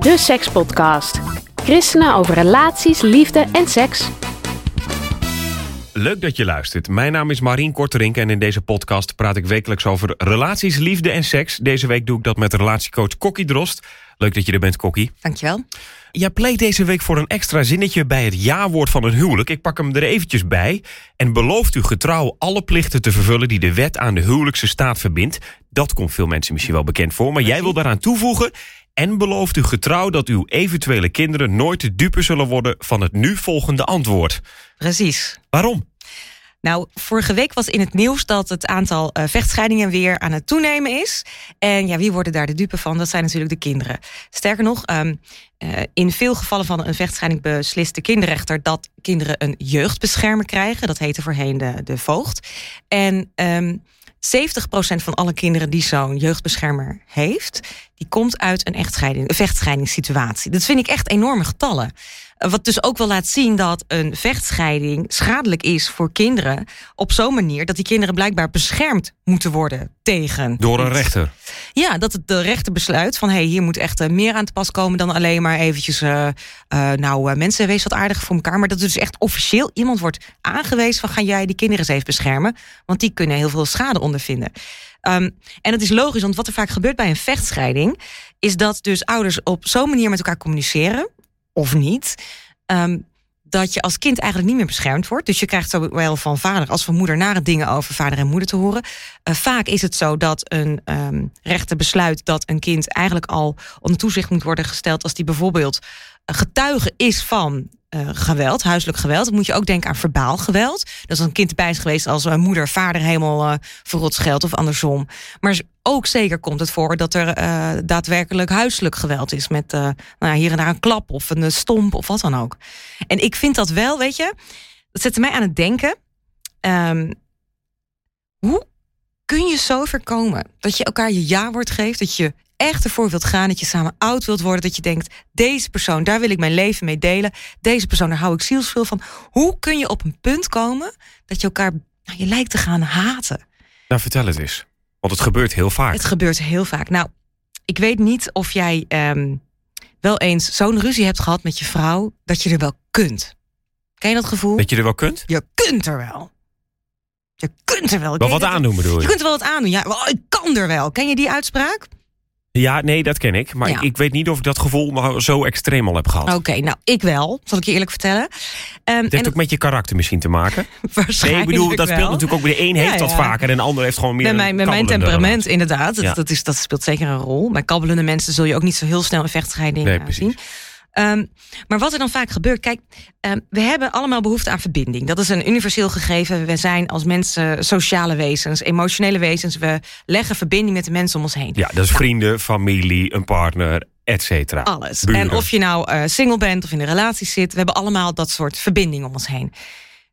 De Sekspodcast. Christenen over relaties, liefde en seks. Leuk dat je luistert. Mijn naam is Marien Korterink en in deze podcast praat ik wekelijks over relaties, liefde en seks. Deze week doe ik dat met relatiecoach Kokkie Drost. Leuk dat je er bent, Kokkie. Dankjewel. Jij pleit deze week voor een extra zinnetje bij het ja-woord van een huwelijk. Ik pak hem er eventjes bij. En belooft u getrouw alle plichten te vervullen die de wet aan de huwelijkse staat verbindt. Dat komt veel mensen misschien wel bekend voor. Maar jij wil daaraan toevoegen. En belooft u getrouw dat uw eventuele kinderen nooit de dupe zullen worden van het nu volgende antwoord. Precies. Waarom? Nou, vorige week was in het nieuws dat het aantal uh, vechtscheidingen weer aan het toenemen is. En ja, wie worden daar de dupe van? Dat zijn natuurlijk de kinderen. Sterker nog, um, uh, in veel gevallen van een vechtscheiding beslist de kinderrechter dat kinderen een jeugdbeschermer krijgen. Dat heette voorheen de, de voogd. En um, 70% van alle kinderen die zo'n jeugdbeschermer heeft, die komt uit een echtscheiding, een vechtscheidingssituatie. Dat vind ik echt enorme getallen. Wat dus ook wel laat zien dat een vechtscheiding schadelijk is voor kinderen. Op zo'n manier dat die kinderen blijkbaar beschermd moeten worden tegen. Door een rechter. Ja, dat het de rechter besluit van hé, hey, hier moet echt meer aan te pas komen dan alleen maar eventjes. Uh, uh, nou, uh, mensen, wees wat aardig voor elkaar. Maar dat er dus echt officieel iemand wordt aangewezen van ga jij die kinderen eens even beschermen. Want die kunnen heel veel schade ondervinden. Um, en het is logisch, want wat er vaak gebeurt bij een vechtscheiding, is dat dus ouders op zo'n manier met elkaar communiceren of niet. Um, dat je als kind eigenlijk niet meer beschermd wordt. Dus je krijgt zowel van vader als van moeder nare dingen over vader en moeder te horen. Uh, vaak is het zo dat een um, rechter besluit dat een kind eigenlijk al onder toezicht moet worden gesteld als die bijvoorbeeld getuige is van uh, geweld, huiselijk geweld. Dan moet je ook denken aan verbaal geweld. Dat als een kind erbij is geweest als uh, moeder, vader helemaal uh, verrot scheldt of andersom. Maar ook zeker komt het voor dat er daadwerkelijk huiselijk geweld is. Met nou ja, hier en daar een klap of een stomp of wat dan ook. En ik vind dat wel, weet je, dat zette mij aan het denken. Um, hoe kun je zo voorkomen dat je elkaar je ja-woord geeft, dat je echt ervoor wilt gaan, dat je samen oud wilt worden, dat je denkt, deze persoon, daar wil ik mijn leven mee delen, deze persoon, daar hou ik zielsveel van. Hoe kun je op een punt komen dat je elkaar, nou, je lijkt te gaan haten? Nou, vertel het eens. Want het gebeurt heel vaak. Het gebeurt heel vaak. Nou, ik weet niet of jij um, wel eens zo'n ruzie hebt gehad met je vrouw, dat je er wel kunt. Ken je dat gevoel? Dat je er wel kunt? Je kunt er wel. Je kunt er wel. Wel wat aandoen bedoel je? Je kunt er wel wat aandoen. Ja, ik kan er wel. Ken je die uitspraak? Ja, nee, dat ken ik. Maar ja. ik, ik, weet niet of ik dat gevoel nou zo extreem al heb gehad. Oké, okay, nou, ik wel. Zal ik je eerlijk vertellen. Um, het heeft ook met je karakter misschien te maken. Waarschijnlijk nee, ik bedoel, dat wel. speelt natuurlijk ook de een heeft ja, dat vaker en de ander heeft gewoon meer Bij mijn, bij mijn temperament, inderdaad. Dat, dat, is, dat speelt zeker een rol. Bij kabbelende mensen zul je ook niet zo heel snel een vechtscheiding nee, zien. Um, maar wat er dan vaak gebeurt, kijk, um, we hebben allemaal behoefte aan verbinding. Dat is een universeel gegeven. We zijn als mensen sociale wezens, emotionele wezens. We leggen verbinding met de mensen om ons heen. Ja, dat is nou, vrienden, familie, een partner, et cetera. Alles. Buren. En of je nou uh, single bent of in een relatie zit, we hebben allemaal dat soort verbinding om ons heen.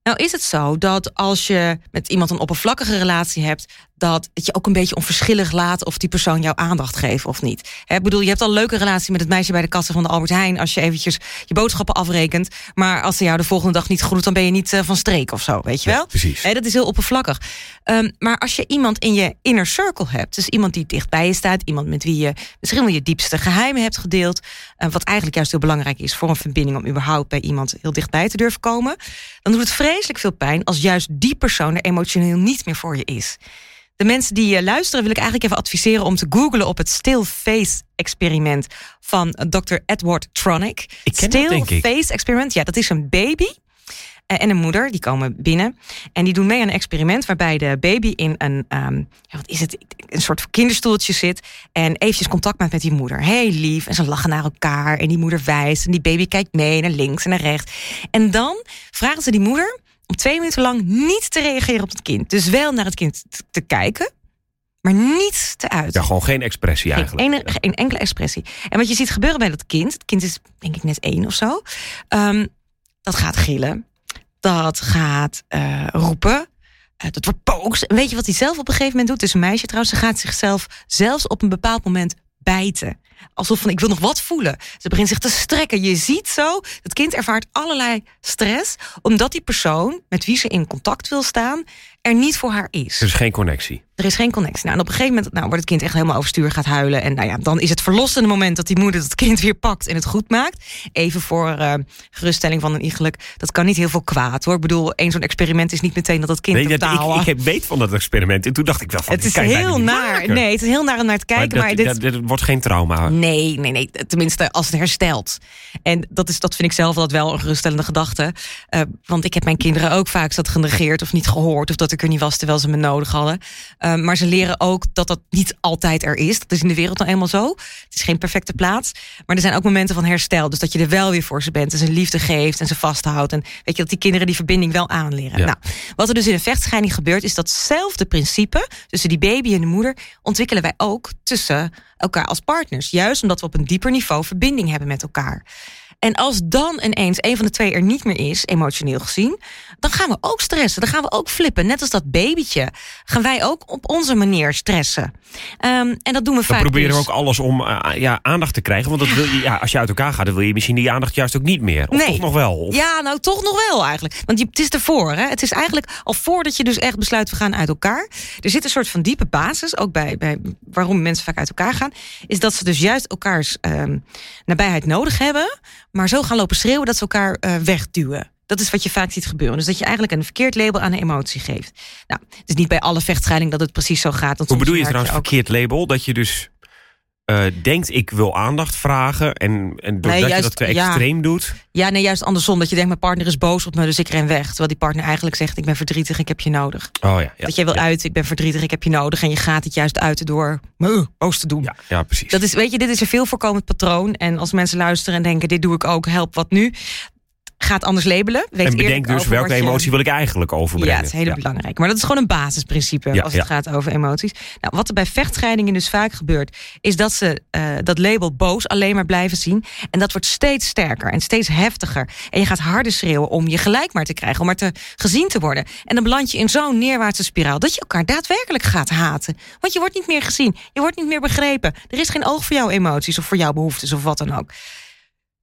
Nou is het zo dat als je met iemand een oppervlakkige relatie hebt, dat het je ook een beetje onverschillig laat of die persoon jouw aandacht geeft of niet. Ik bedoel, je hebt al een leuke relatie met het meisje bij de kassen van de Albert Heijn als je eventjes je boodschappen afrekent, maar als ze jou de volgende dag niet groet, dan ben je niet uh, van streek of zo, weet je wel? Ja, precies. He, dat is heel oppervlakkig. Um, maar als je iemand in je inner circle hebt, dus iemand die dicht bij je staat, iemand met wie je misschien wel je diepste geheimen hebt gedeeld, uh, wat eigenlijk juist heel belangrijk is voor een verbinding om überhaupt bij iemand heel dichtbij te durven komen, dan doet het vreselijk veel pijn als juist die persoon er emotioneel niet meer voor je is. De mensen die uh, luisteren wil ik eigenlijk even adviseren om te googlen op het Still Face experiment van Dr. Edward. Ik ken Still dat, denk ik. Face experiment, ja, dat is een baby uh, en een moeder, die komen binnen. En die doen mee aan een experiment waarbij de baby in een, um, ja, wat is het, een soort kinderstoeltje zit. En eventjes contact maakt met die moeder. Heel lief. En ze lachen naar elkaar. En die moeder wijst. En die baby kijkt mee naar links en naar rechts. En dan vragen ze die moeder om twee minuten lang niet te reageren op het kind. Dus wel naar het kind te kijken, maar niet te uiten. Ja, gewoon geen expressie Geen, eigenlijk. ene- geen enkele expressie. En wat je ziet gebeuren bij dat kind, het kind is denk ik net één of zo, ehm, dat gaat gillen, dat gaat eh, roepen, eh, dat wordt boos. En weet je wat hij zelf op een gegeven moment doet? Het is een meisje trouwens, ze gaat zichzelf zelfs op een bepaald moment bijten. Alsof van ik wil nog wat voelen. Ze begint zich te strekken. Je ziet zo, het kind ervaart allerlei stress, omdat die persoon met wie ze in contact wil staan, er niet voor haar is. Er is geen connectie. Er is geen connectie. Nou, en op een gegeven moment nou, wordt het kind echt helemaal overstuur, gaat huilen. En nou ja, dan is het verlossende moment dat die moeder het kind weer pakt en het goed maakt. Even voor eh, geruststelling van een iegelijk. Dat kan niet heel veel kwaad hoor. Ik bedoel, één zo'n experiment is niet meteen dat het kind Nee, dat, ik, ik heb weet van dat experiment. En toen dacht ik wel van, het dit is heel naar. Nee, het is heel naar om naar te kijken. Maar, dat, dit, dat, dat wordt geen trauma. Nee, nee, nee. Tenminste, als het herstelt. En dat, is, dat vind ik zelf altijd wel een geruststellende gedachte. Eh, want ik heb mijn kinderen ook vaak zat genegeerd of niet gehoord. Of dat ik er niet was terwijl ze me nodig hadden. Eh, maar ze leren ook dat dat niet altijd er is. Dat is in de wereld nou eenmaal zo. Het is geen perfecte plaats. Maar er zijn ook momenten van herstel. Dus dat je er wel weer voor ze bent. En ze liefde geeft en ze vasthoudt. En weet je dat die kinderen die verbinding wel aanleren. Ja. Nou, wat er dus in een vechtscheiding gebeurt, is datzelfde principe tussen die baby en de moeder ontwikkelen wij ook tussen elkaar als partners. Juist omdat we op een dieper niveau verbinding hebben met elkaar. En als dan ineens een van de twee er niet meer is, emotioneel gezien, dan gaan we ook stressen. Dan gaan we ook flippen. Net als dat babytje gaan wij ook op onze manier stressen. Ehm, en dat doen we We vaak. proberen dus- ook alles om eh, ja, aandacht te krijgen. Want dat wil je, ja, als je uit elkaar gaat, dan wil je misschien die aandacht juist ook niet meer. Of Nee. toch nog wel. Of- Ja, nou toch nog wel eigenlijk. Want je, het is ervoor. Hè? Het is eigenlijk al voordat je dus echt besluit we gaan uit elkaar. Er zit een soort van diepe basis, ook bij, bij waarom mensen vaak uit elkaar gaan. Is dat ze dus juist elkaars ehm, nabijheid nodig hebben. Maar zo gaan lopen schreeuwen dat ze elkaar eh, wegduwen. Dat is wat je vaak ziet gebeuren. Dus dat je eigenlijk een verkeerd label aan een emotie geeft. Nou, het is niet bij alle vechtscheiding dat het precies zo gaat. Hoe bedoel je trouwens ook- verkeerd label? Dat je dus eh, denkt, ik wil aandacht vragen. En, en doordat je juist- dat te ja. extreem doet. Ja, nee, juist andersom. Dat je denkt, mijn partner is boos op me, dus ik ren weg. Terwijl die partner eigenlijk zegt, ik ben verdrietig, ik heb je nodig. Oh ja, ja, dat jij wil ja, uit, ik ben verdrietig, ik heb je nodig. En je gaat het juist uiten door me boos te doen. Ja, ja, precies. Dat is, weet je, dit is een veel voorkomend patroon. En als mensen luisteren en denken, dit doe ik ook, help, wat nu? Gaat anders labelen. Weet en bedenk dus welke je- emotie wil ik eigenlijk overbrengen. Ja, het is heel belangrijk. Maar dat is gewoon een basisprincipe Ja, als het ja. gaat over emoties. Nou, wat er bij vechtscheidingen dus vaak gebeurt, is dat ze eh, dat label boos alleen maar blijven zien. En dat wordt steeds sterker en steeds heftiger. En je gaat harder schreeuwen om je gelijk maar te krijgen, om maar te gezien te worden. En dan beland je in zo'n neerwaartse spiraal dat je elkaar daadwerkelijk gaat haten. Want je wordt niet meer gezien, je wordt niet meer begrepen. Er is geen oog voor jouw emoties of voor jouw behoeftes of wat dan ook.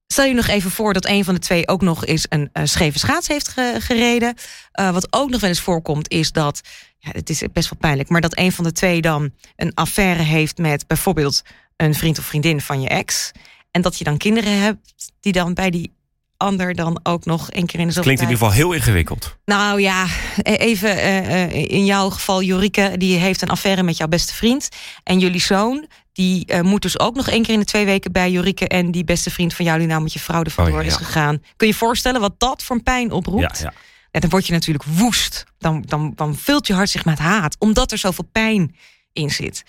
Stel je nog even voor dat een van de twee ook nog eens een eh, scheve schaats heeft ge- gereden. Eh, wat ook nog wel eens voorkomt is dat, ja, het is best wel pijnlijk, maar dat een van de twee dan een affaire heeft met bijvoorbeeld een vriend of vriendin van je ex. En dat je dan kinderen hebt die dan bij die ander dan ook nog één keer in de zoveel Klinkt in ieder geval heel ingewikkeld. nou ja, e- even eh, in jouw geval, Jorike, die heeft een affaire met jouw beste vriend. En jullie zoon, die eh, moet dus ook nog één keer in de twee weken bij Jorike en die beste vriend van jou, die nou met je vrouw vandoor Oh ja, is gegaan. Kun je je voorstellen wat dat voor een pijn oproept? ja. Ja, dan word je natuurlijk woest. Dan, dan, dan vult je hart zich met haat, omdat er zoveel pijn in zit.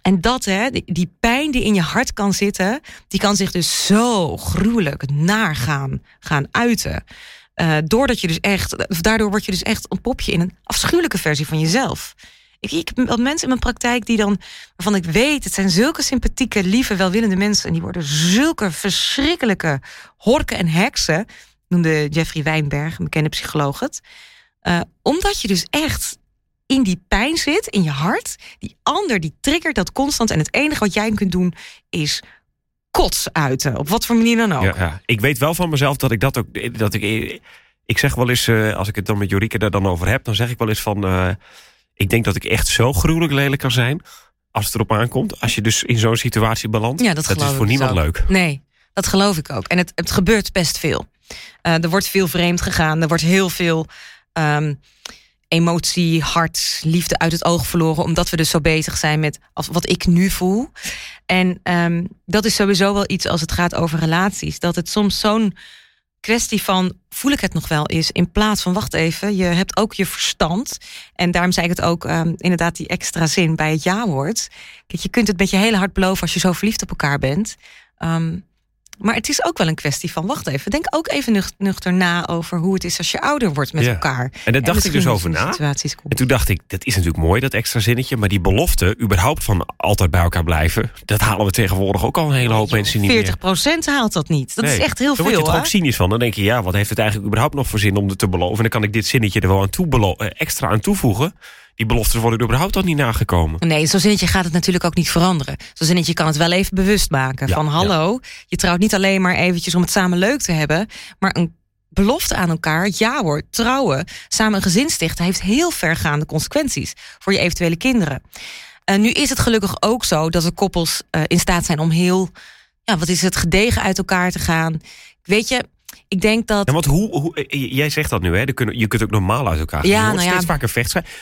En dat, hè, die, pijn die in je hart kan zitten, die kan zich dus zo gruwelijk naar gaan, gaan uiten. Eh, doordat je dus echt, daardoor word je dus echt ontpop je in een afschuwelijke versie van jezelf. Ik, ik mensen in mijn praktijk die dan, waarvan ik weet, het zijn zulke sympathieke, lieve, welwillende mensen. En die worden zulke verschrikkelijke horken en heksen, noemde Jeffrey Wijnberg, een bekende psycholoog het. Eh, omdat je dus echt in die pijn zit, in je hart. Die ander die triggert dat constant. En het enige wat jij kunt doen is kots uiten. Op wat voor manier dan ook. Ja, ja. Ik weet wel van mezelf dat ik dat ook. Dat ik, ik zeg wel eens, eh, als ik het dan met Jorike daar dan over heb, dan zeg ik wel eens van. eh, ik denk dat ik echt zo gruwelijk lelijk kan zijn. Als het erop aankomt. Als je dus in zo'n situatie belandt. Ja, dat, geloof is voor dus niemand ook. leuk. Nee, dat geloof ik ook. En het, het gebeurt best veel. Eh, er wordt veel vreemd gegaan. Er wordt heel veel ehm, emotie, hart, liefde uit het oog verloren. Omdat we dus zo bezig zijn met als, wat ik nu voel. En ehm, dat is sowieso wel iets als het gaat over relaties. Dat het soms zo'n kwestie van voel ik het nog wel is. In plaats van wacht even, je hebt ook je verstand. En daarom zei ik het ook ehm, inderdaad die extra zin bij het ja-woord. Kijk, je kunt het met je hele hart beloven als je zo verliefd op elkaar bent. Ehm, maar het is ook wel een kwestie van, wacht even, denk ook even nuch- nuchter na over hoe het is als je ouder wordt met Ja. elkaar. En daar dacht ik dus over na. En toen dacht ik, dat is natuurlijk mooi, dat extra zinnetje. Maar die belofte, überhaupt van altijd bij elkaar blijven... dat halen we tegenwoordig ook al een hele hoop mensen niet 40 meer. haalt dat niet. Dat Nee. is echt heel Dan word je veel. er ook cynisch van. Dan denk je, ja, wat heeft het eigenlijk überhaupt nog voor zin om het te beloven? En dan kan ik dit zinnetje er wel aan toe eh, extra aan toevoegen. Die beloftes worden überhaupt al niet nagekomen. Nee, zo'n zinnetje gaat het natuurlijk ook niet veranderen. Zo'n zinnetje kan het wel even bewust maken. Ja, van hallo, je trouwt niet alleen maar eventjes om het samen leuk te hebben... maar een belofte aan elkaar, ja hoor, trouwen... samen een gezin stichten heeft heel vergaande consequenties... voor je eventuele kinderen. En nu is het gelukkig ook zo dat de koppels eh, in staat zijn om heel... ja, wat is het, gedegen uit elkaar te gaan. Weet je, ik denk dat... Ja, want hoe, hoe, eh, jij zegt dat nu, hè? Je kunt ook normaal uit elkaar gaan. Ja, Je nou ja. steeds vaker vechtscheiding.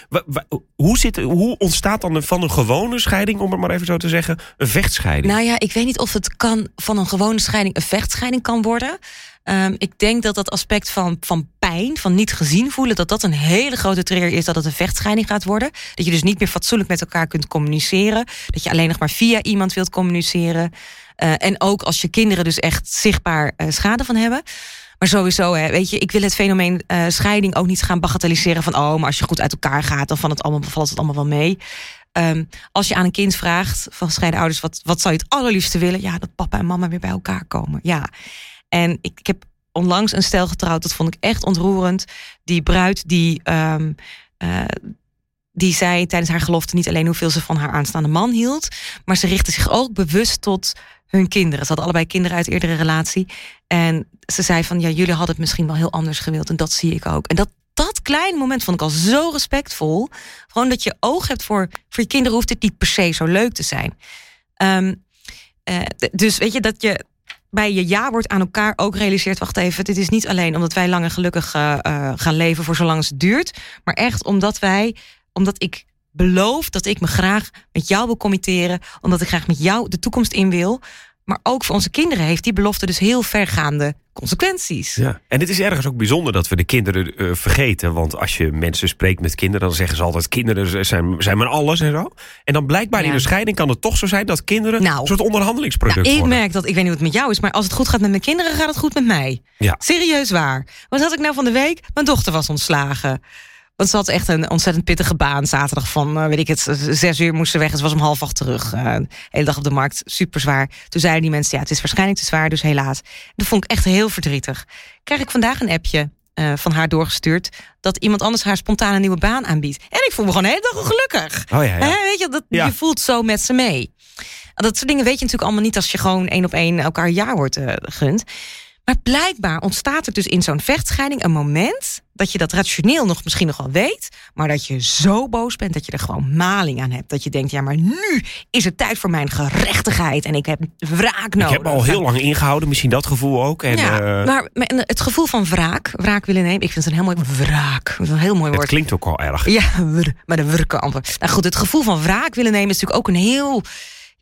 Hoe, zit, hoe ontstaat dan van een gewone scheiding, om het maar even zo te zeggen, een vechtscheiding? Nou ja, ik weet niet of het kan van een gewone scheiding een vechtscheiding kan worden. Ehm, ik denk dat dat aspect van, van pijn, van niet gezien voelen, dat dat een hele grote trigger is dat het een vechtscheiding gaat worden. Dat je dus niet meer fatsoenlijk met elkaar kunt communiceren. Dat je alleen nog maar via iemand wilt communiceren. Eh, en ook als je kinderen dus echt zichtbaar eh, schade van hebben. Maar sowieso, hè, weet je, ik wil het fenomeen eh, scheiding ook niet gaan bagatelliseren van oh, maar als je goed uit elkaar gaat, dan valt het allemaal, valt het allemaal wel mee. Ehm, als je aan een kind vraagt van gescheiden ouders, wat, wat zou je het allerliefste willen? Ja, dat papa en mama weer bij elkaar komen. Ja. En ik, heb onlangs een stel getrouwd, dat vond ik echt ontroerend. Die bruid die, ehm, eh, die zei tijdens haar gelofte niet alleen hoeveel ze van haar aanstaande man hield, maar ze richtte zich ook bewust tot hun kinderen. Ze hadden allebei kinderen uit eerdere relatie. En ze zei van ja, jullie hadden het misschien wel heel anders gewild. En dat zie ik ook. En dat, dat kleine moment vond ik al zo respectvol. Gewoon dat je oog hebt voor, voor je kinderen, hoeft het niet per se zo leuk te zijn. Ehm, eh, dus weet je dat je bij je ja wordt aan elkaar ook realiseert: wacht even, dit is niet alleen omdat wij lang en gelukkig eh, eh, gaan leven voor zolang het duurt, maar echt omdat wij, omdat ik beloof dat ik me graag met jou wil committeren, omdat ik graag met jou de toekomst in wil. Maar ook voor onze kinderen heeft die belofte dus heel vergaande consequenties. Ja. En het is ergens ook bijzonder dat we de kinderen eh, vergeten. Want als je mensen spreekt met kinderen, dan zeggen ze altijd: kinderen zijn, zijn maar alles en zo. En dan blijkbaar in Ja. een scheiding kan het toch zo zijn dat kinderen Nou. een soort onderhandelingsproduct Nou, ik worden. merk dat, ik weet niet hoe het met jou is, maar als het goed gaat met mijn kinderen, gaat het goed met mij. Ja. Serieus waar. Wat had ik nou van de week? Mijn dochter was ontslagen. Want ze had echt een ontzettend pittige baan. Zaterdag van, eh, weet ik het, zes uur moest ze weg. En ze was om half acht terug. Eh, de hele dag op de markt. Super zwaar. Toen zeiden die mensen, ja, het is waarschijnlijk te zwaar, dus helaas. Dat vond ik echt heel verdrietig. Krijg ik vandaag een appje eh, van haar doorgestuurd... dat iemand anders haar spontaan een nieuwe baan aanbiedt. En ik voel me gewoon de hele dag ongelukkig. Oh ja, weet je, dat, Ja. je voelt zo met ze mee. Dat soort dingen weet je natuurlijk allemaal niet als je gewoon één op één elkaar ja wordt gunt. Maar blijkbaar ontstaat er dus in zo'n vechtscheiding een moment dat je dat rationeel nog misschien nog wel weet, maar dat je zo boos bent dat je er gewoon maling aan hebt. Dat je denkt, ja, maar nu is het tijd voor mijn gerechtigheid en ik heb wraak nodig. Ik heb me al heel lang ingehouden, misschien dat gevoel ook. En, ja, eh, maar het gevoel van wraak, wraak willen nemen, ik vind het een heel mooi wraak. Dat is een heel mooi het woord. klinkt ook al erg. Ja, maar de wurken antwoord. Nou goed, het gevoel van wraak willen nemen is natuurlijk ook een heel.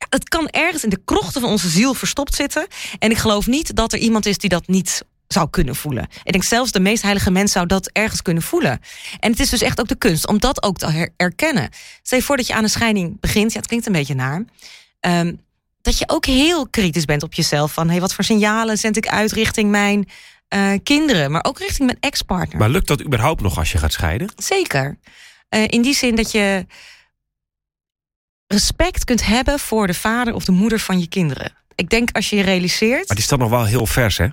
Het kan ergens in de krochten van onze ziel verstopt zitten. En ik geloof niet dat er iemand is die dat niet zou kunnen voelen. Ik denk zelfs de meest heilige mens zou dat ergens kunnen voelen. En het is dus echt ook de kunst om dat ook te her- erkennen. Stel je voor dat je aan een scheiding begint. Ja, het klinkt een beetje naar. Ehm, dat je ook heel kritisch bent op jezelf. Van hey, wat voor signalen zend ik uit richting mijn eh, kinderen, maar ook richting mijn ex-partner. Maar lukt dat überhaupt nog als je gaat scheiden? Zeker. Eh, in die zin dat je respect kunt hebben voor de vader of de moeder van je kinderen. Ik denk als je je realiseert. Maar is dan nog wel heel vers, hè?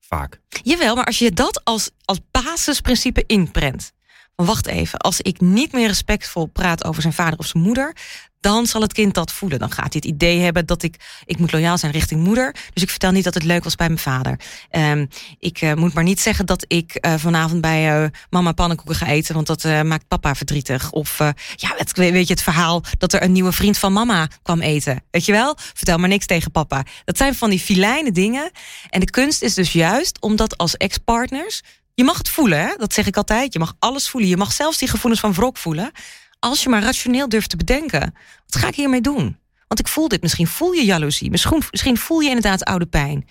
Vaak. Jawel, maar als je dat als, als basisprincipe inprent. Wacht even, als ik niet meer respectvol praat over zijn vader of zijn moeder, dan zal het kind dat voelen. Dan gaat hij het idee hebben dat ik, ik moet loyaal zijn richting moeder. Dus ik vertel niet dat het leuk was bij mijn vader. Ehm, ik eh, moet maar niet zeggen dat ik eh, vanavond bij eh, mama pannenkoeken ga eten, want dat maakt papa verdrietig. Of ja, weet je het verhaal dat er een nieuwe vriend van mama kwam eten. Weet je wel? Vertel maar niks tegen papa. Dat zijn van die filijne dingen. En de kunst is dus juist om dat als ex-partners je mag het voelen, hè? dat zeg ik altijd. Je mag alles voelen. Je mag zelfs die gevoelens van wrok voelen. Als je maar rationeel durft te bedenken. Wat ga ik hiermee doen? Want ik voel dit. Misschien voel je jaloezie. Misschien, voel je inderdaad oude pijn.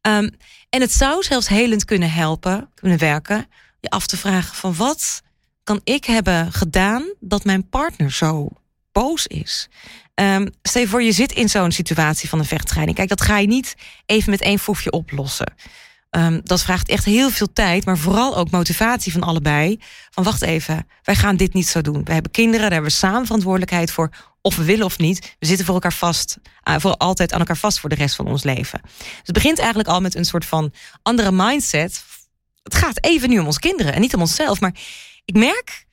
Ehm, en het zou zelfs helend kunnen helpen, kunnen werken. Je af te vragen van wat kan ik hebben gedaan dat mijn partner zo boos is. Um, stel je voor, je zit in zo'n situatie van een vechtscheiding. Kijk, dat ga je niet even met één foefje oplossen. Um, dat vraagt echt heel veel tijd, maar vooral ook motivatie van allebei. Van wacht even, wij gaan dit niet zo doen. We hebben kinderen, daar hebben we samen verantwoordelijkheid voor. Of we willen of niet. We zitten voor elkaar vast, uh, voor altijd aan elkaar vast voor de rest van ons leven. Dus het begint eigenlijk al met een soort van andere mindset. Het gaat even nu om onze kinderen en niet om onszelf. Maar ik merk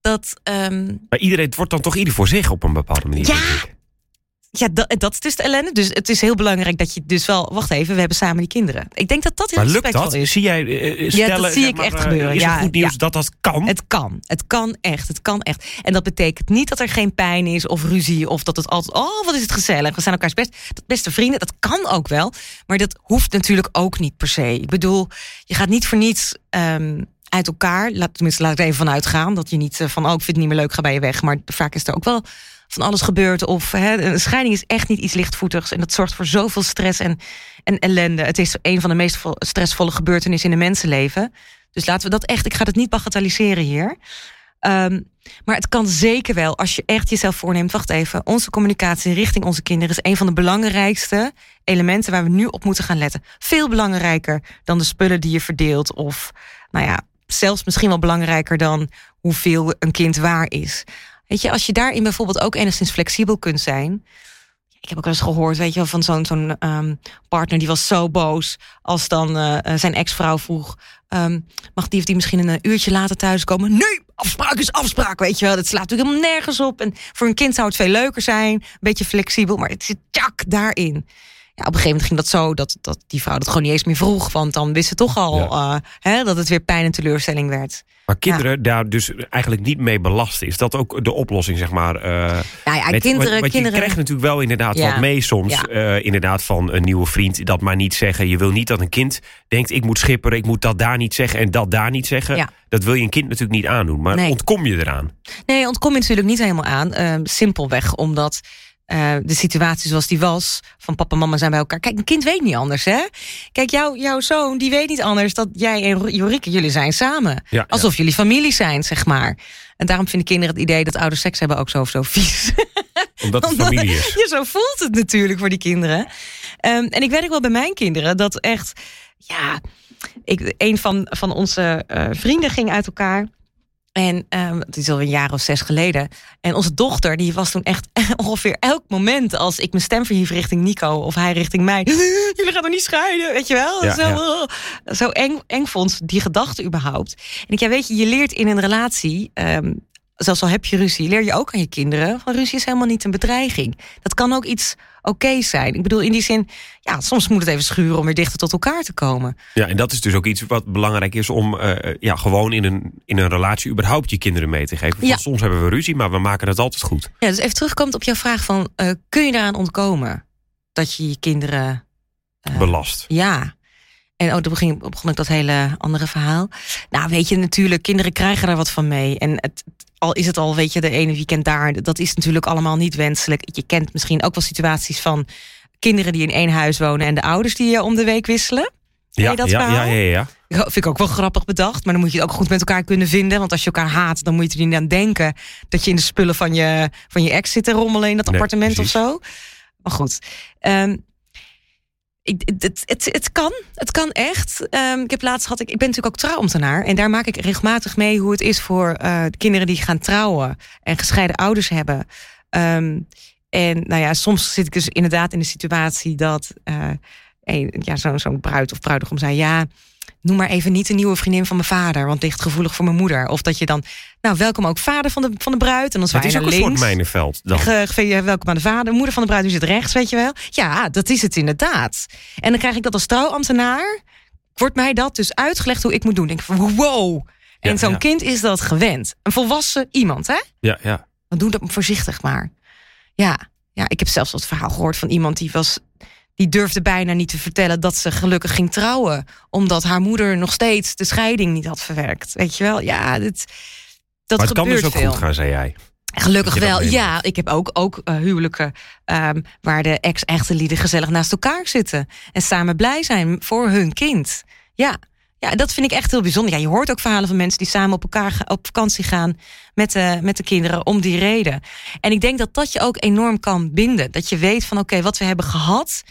dat. Um... Maar iedereen, het wordt dan toch ieder voor zich op een bepaalde manier. Ja, ja, dat, dat is dus de ellende. Dus het is heel belangrijk dat je dus wel... Wacht even, we hebben samen die kinderen. Ik denk dat dat heel maar lukt dat? is. Zie jij uh, stellen, Ja, dat zie ik maar, echt uh, gebeuren. Is ja, het goed nieuws ja. dat dat kan? Het kan. Het kan echt. Het kan echt. En dat betekent niet dat er geen pijn is of ruzie... of dat het altijd... Oh, wat is het gezellig. We zijn elkaars best, beste vrienden. Dat kan ook wel. Maar dat hoeft natuurlijk ook niet per se. Ik bedoel, je gaat niet voor niets... Um, uit elkaar, laat, tenminste laat ik er even vanuit gaan... dat je niet uh, van, oh, ik vind het niet meer leuk, ga bij je weg. Maar vaak is er ook wel van alles gebeurt. Of hè, een scheiding is echt niet iets lichtvoetigs. En dat zorgt voor zoveel stress en, en ellende. Het is een van de meest stressvolle gebeurtenissen in een mensenleven. Dus laten we dat echt, ik ga het niet bagatelliseren hier. Um, maar het kan zeker wel als je echt jezelf voorneemt. Wacht even, onze communicatie richting onze kinderen is een van de belangrijkste elementen waar we nu op moeten gaan letten. Veel belangrijker dan de spullen die je verdeelt. Of nou ja, zelfs misschien wel belangrijker dan hoeveel een kind waar is. Weet je, als je daarin bijvoorbeeld ook enigszins flexibel kunt zijn. Ik heb ook wel eens gehoord, weet je wel, van zo'n zo'n um, partner die was zo boos als dan uh, zijn ex-vrouw vroeg: um, mag die of die misschien een uurtje later thuiskomen? Nee, afspraak is afspraak, weet je wel. Dat slaat natuurlijk helemaal nergens op. En voor een kind zou het veel leuker zijn, een beetje flexibel, maar het zit tjak daarin. Ja, op een gegeven moment ging dat zo dat, dat die vrouw dat gewoon niet eens meer vroeg. Want dan wist ze toch al ja. uh, hè, dat het weer pijn en teleurstelling werd. Maar kinderen ja. daar dus eigenlijk niet mee belasten. Is dat ook de oplossing, zeg maar? Uh, ja, ja, met, kinderen, want, want kinderen... je krijgt natuurlijk wel inderdaad wat mee soms. Uh, inderdaad van een nieuwe vriend. Dat maar niet zeggen. Je wil niet dat een kind denkt... ik moet schipperen, ik moet dat daar niet zeggen en dat daar niet zeggen. Dat wil je een kind natuurlijk niet aandoen. Maar nee. ontkom je eraan? Nee, ontkom je natuurlijk niet helemaal aan. Uh, simpelweg omdat... Uh, de situatie zoals die was, van papa en mama zijn bij elkaar. Kijk, een kind weet niet anders, hè? Kijk, jou, jouw zoon, die weet niet anders dat jij en Jorike, jullie zijn samen. Ja, Alsof ja. jullie familie zijn, zeg maar. En daarom vinden kinderen het idee dat ouders seks hebben ook zo of zo vies. Omdat het Omdat, familie is. Ja, zo voelt het natuurlijk voor die kinderen. Um, en ik weet ook wel bij mijn kinderen dat echt, ja, ik, een van, van onze uh, vrienden ging uit elkaar. En um, het is al een jaar of zes geleden. En onze dochter, die was toen echt ongeveer elk moment... als ik mijn stem verhief richting Nico of hij richting mij... jullie gaan nog niet scheiden, weet je wel? Ja, zo ja. zo eng, eng vond die gedachte überhaupt. En ik ja, weet je, je leert in een relatie... Um, zelfs al heb je ruzie, leer je ook aan je kinderen... van ruzie is helemaal niet een bedreiging. Dat kan ook iets oké okay zijn. Ik bedoel, in die zin, ja, soms moet het even schuren... om weer dichter tot elkaar te komen. Ja, en dat is dus ook iets wat belangrijk is... om uh, ja, gewoon in een, in een relatie überhaupt je kinderen mee te geven. Ja. Soms hebben we ruzie, maar we maken het altijd goed. Ja, dus even terugkomt op jouw vraag van... Uh, kun je daaraan ontkomen? Dat je je kinderen... Uh, Belast. Ja. En oh, dan begon, begon ik dat hele andere verhaal. Nou, weet je, natuurlijk, kinderen krijgen er wat van mee. En het, al is het al, weet je, de ene weekend daar, dat is natuurlijk allemaal niet wenselijk. Je kent misschien ook wel situaties van kinderen die in één huis wonen en de ouders die om de week wisselen. Ja, dat ja, ja, ja, ja. Vind ik ook wel grappig bedacht. Maar dan moet je het ook goed met elkaar kunnen vinden. Want als je elkaar haat, dan moet je er niet aan denken dat je in de spullen van je, van je ex zit te rommelen in dat Nee, appartement precies. of zo. Maar goed. Um, ik, het, het, het kan, het kan echt. Um, ik heb laatst had ik, ik ben natuurlijk ook trouwambtenaar en daar maak ik regelmatig mee hoe het is voor de kinderen die gaan trouwen en gescheiden ouders hebben. Um, en nou ja, soms zit ik dus inderdaad in de situatie dat uh, een, ja, zo'n zo bruid of bruidegom zei: ja, noem maar even niet de nieuwe vriendin van mijn vader, want het ligt gevoelig voor mijn moeder. Of dat je dan, nou, welkom ook vader van de, van de bruid. En dan Het zwaai is je ook naar een soort links. mijnenveld. Dan. Ge, ge, welkom aan de vader. Moeder van de bruid, nu zit rechts, weet je wel. Ja, dat is het inderdaad. En dan krijg ik dat als trouwambtenaar. Wordt mij dat dus uitgelegd hoe ik moet doen. Denk ik van wow. En Ja, zo'n ja. kind is dat gewend. Een volwassen iemand, hè? Ja, ja. Maar doe dat voorzichtig maar. Ja, ja ik heb zelfs het verhaal gehoord van iemand die was... Die durfde bijna niet te vertellen dat ze gelukkig ging trouwen. Omdat haar moeder nog steeds de scheiding niet had verwerkt. Weet je wel? Ja, dit, dat maar het kan dus ook veel. goed gaan, zei jij. Gelukkig wel, ja. Ik heb ook, ook uh, huwelijken um, waar de ex-echte lieden gezellig naast elkaar zitten. En samen blij zijn voor hun kind. Ja, ja dat vind ik echt heel bijzonder. Ja, je hoort ook verhalen van mensen die samen op elkaar op vakantie gaan met de, met de kinderen om die reden. En ik denk dat dat je ook enorm kan binden. Dat je weet van oké, wat we hebben gehad.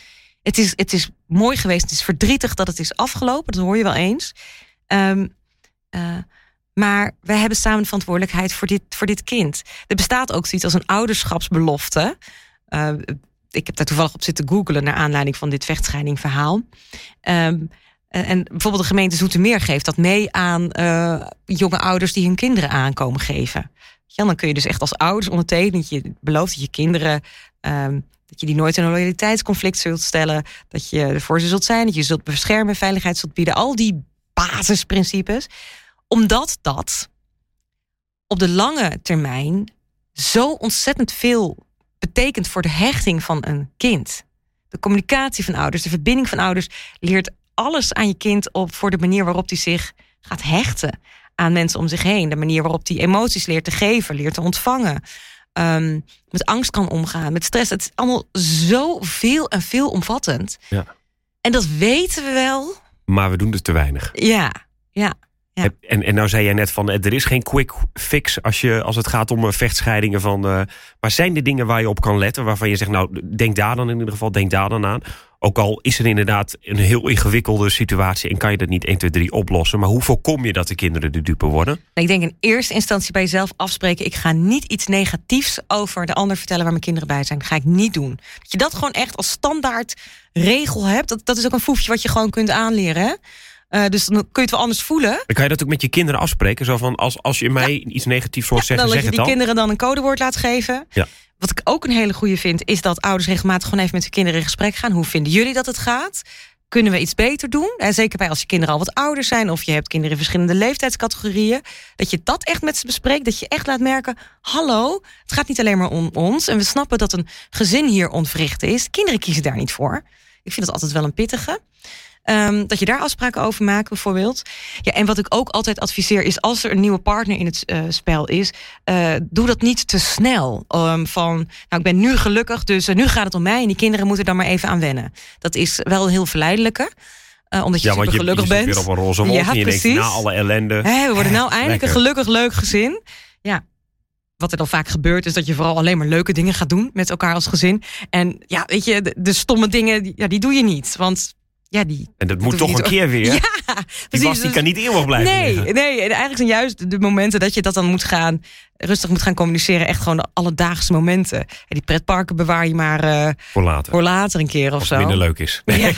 Het is, het is mooi geweest. Het is verdrietig dat het is afgelopen. Dat hoor je wel eens. Ehm, eh, maar wij hebben samen de verantwoordelijkheid voor dit, voor dit kind. Er bestaat ook zoiets als een ouderschapsbelofte. Eh, ik heb daar toevallig op zitten googelen naar aanleiding van dit vechtscheidingverhaal. Ehm, en en bijvoorbeeld de gemeente Zoetermeer geeft dat mee aan eh, jonge ouders die hun kinderen aankomen geven. Ja, dan kun je dus echt als ouders ondertekenen dat je belooft dat je kinderen ehm, dat je die nooit in een loyaliteitsconflict zult stellen, dat je ervoor ze zult zijn, dat je zult beschermen, veiligheid zult bieden, al die basisprincipes, omdat dat op de lange termijn zo ontzettend veel betekent voor de hechting van een kind. De communicatie van ouders, de verbinding van ouders leert alles aan je kind op voor de manier waarop hij zich gaat hechten aan mensen om zich heen. De manier waarop hij emoties leert te geven, leert te ontvangen. ehm, met angst kan omgaan, met stress. Het is allemaal zo veel en veelomvattend. Ja. En dat weten we wel. Maar we doen het te weinig. Ja, ja. Ja. En, en nou zei jij net van, er is geen quick fix als, je, als het gaat om eh, vechtscheidingen. Van, eh, maar zijn er dingen waar je op kan letten, waarvan je zegt, nou, denk daar dan in ieder geval, denk daar dan aan. Ook al is er inderdaad een heel ingewikkelde situatie en kan je dat niet 1, 2, 3 oplossen. Maar hoe voorkom je dat de kinderen de dupe worden? Ik denk in eerste instantie bij jezelf afspreken. Ik ga niet iets negatiefs over de ander vertellen waar mijn kinderen bij zijn. Dat ga ik niet doen. Dat je dat gewoon echt als standaard regel hebt. Dat, dat is ook een foefje wat je gewoon kunt aanleren. Hè? Eh, dus dan kun je het wel anders voelen. Dan kan je dat ook met je kinderen afspreken. Zo van, als, als je mij iets negatiefs hoort zeggen, dan dat zeg je het die kinderen dan een codewoord laat geven. Ja. Wat ik ook een hele goede vind, is dat ouders regelmatig gewoon even met hun kinderen in gesprek gaan. Hoe vinden jullie dat het gaat? Kunnen we iets beter doen? En zeker bij als je kinderen al wat ouder zijn of je hebt kinderen in verschillende leeftijdscategorieën. Dat je dat echt met ze bespreekt. Dat je echt laat merken: hallo, het gaat niet alleen maar om ons. En we snappen dat een gezin hier ontwricht is. Kinderen kiezen daar niet voor. Ik vind dat altijd wel een pittige. Ehm, dat je daar afspraken over maakt, bijvoorbeeld. Ja, en wat ik ook altijd adviseer is: als er een nieuwe partner in het eh, spel is, eh, doe dat niet te snel. Ehm, van, nou, ik ben nu gelukkig, dus eh, nu gaat het om mij en die kinderen moeten daar maar even aan wennen. Dat is wel heel verleidelijke. eh, omdat je Ja, want super je, je gelukkig zit bent. weer op een roze wolk Ja, en je denkt, precies. na alle ellende. We worden nou eindelijk lekker. een gelukkig leuk gezin. Ja. Wat er dan vaak gebeurt, is dat je vooral alleen maar leuke dingen gaat doen met elkaar als gezin. En ja, weet je, de, de stomme dingen, ja, die doe je niet. Want ja, die. En dat moet toch een keer weer. Ja, die was die Dus- kan niet eeuwig blijven Nee, liggen. nee. En eigenlijk zijn juist de momenten dat je dat dan moet gaan, rustig moet gaan communiceren, echt gewoon de alledaagse momenten. En die pretparken bewaar je maar eh, Voor later. voor later een keer of Als zo. minder leuk is. Ja.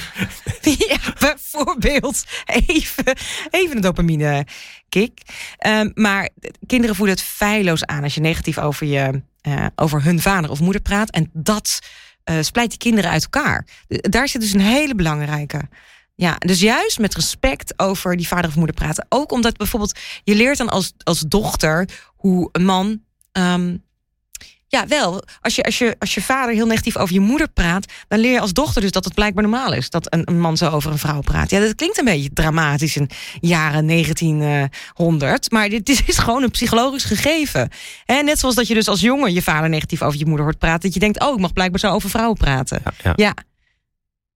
ja, bijvoorbeeld. Even, even een dopamine kick. Ehm, maar kinderen voelen het feilloos aan als je negatief over, je, eh, over hun vader of moeder praat. En dat eh splijt die kinderen uit elkaar. Daar zit dus een hele belangrijke. Ja, dus juist met respect over die vader of moeder praten. Ook omdat bijvoorbeeld je leert dan als, als dochter hoe een man. ehm, ja, wel. Als je, als, je, als je vader heel negatief over je moeder praat, dan leer je als dochter dus dat het blijkbaar normaal is dat een, een man zo over een vrouw praat. Ja, dat klinkt een beetje dramatisch in jaren 1900, maar dit is, is gewoon een psychologisch gegeven. Hè, net zoals dat je dus als jongen je vader negatief over je moeder hoort praten, dat je denkt, oh, ik mag blijkbaar zo over vrouwen praten. Ja, ja. Ja,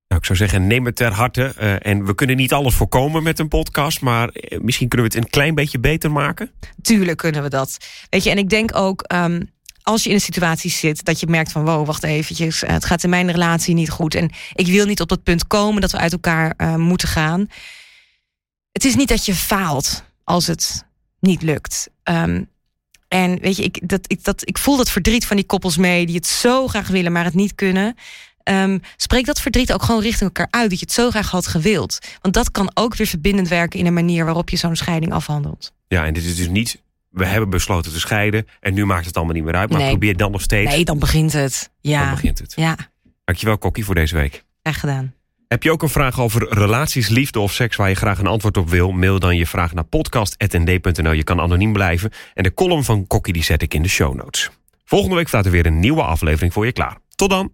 Nou, ik zou zeggen, neem het ter harte. Eh, en we kunnen niet alles voorkomen met een podcast. Maar eh, misschien kunnen we het een klein beetje beter maken. tuurlijk kunnen we dat. Weet je, en ik denk ook. ehm, als je in een situatie zit dat je merkt van wow, wacht eventjes, eh, het gaat in mijn relatie niet goed en ik wil niet op dat punt komen dat we uit elkaar eh, moeten gaan. Het is niet dat je faalt als het niet lukt. Ehm, en weet je, ik, dat, ik, dat, ik voel dat verdriet van die koppels mee die het zo graag willen, maar het niet kunnen. Ehm, spreek dat verdriet ook gewoon richting elkaar uit, dat je het zo graag had gewild. Want dat kan ook weer verbindend werken in een manier waarop je zo'n scheiding afhandelt. Ja, en dit is dus niet... We hebben besloten te scheiden. En nu maakt het allemaal niet meer uit. Maar Nee. probeer dan nog steeds. Nee, dan begint het. Ja, Dan begint het. ja, Dankjewel, Kokkie, voor deze week. graag gedaan. Heb je ook een vraag over relaties, liefde of seks waar je graag een antwoord op wil? Mail dan je vraag naar podcast.nd.nl. Je kan anoniem blijven. En de column van Kokkie die zet ik in de show notes. Volgende week staat er weer een nieuwe aflevering voor je klaar. Tot dan!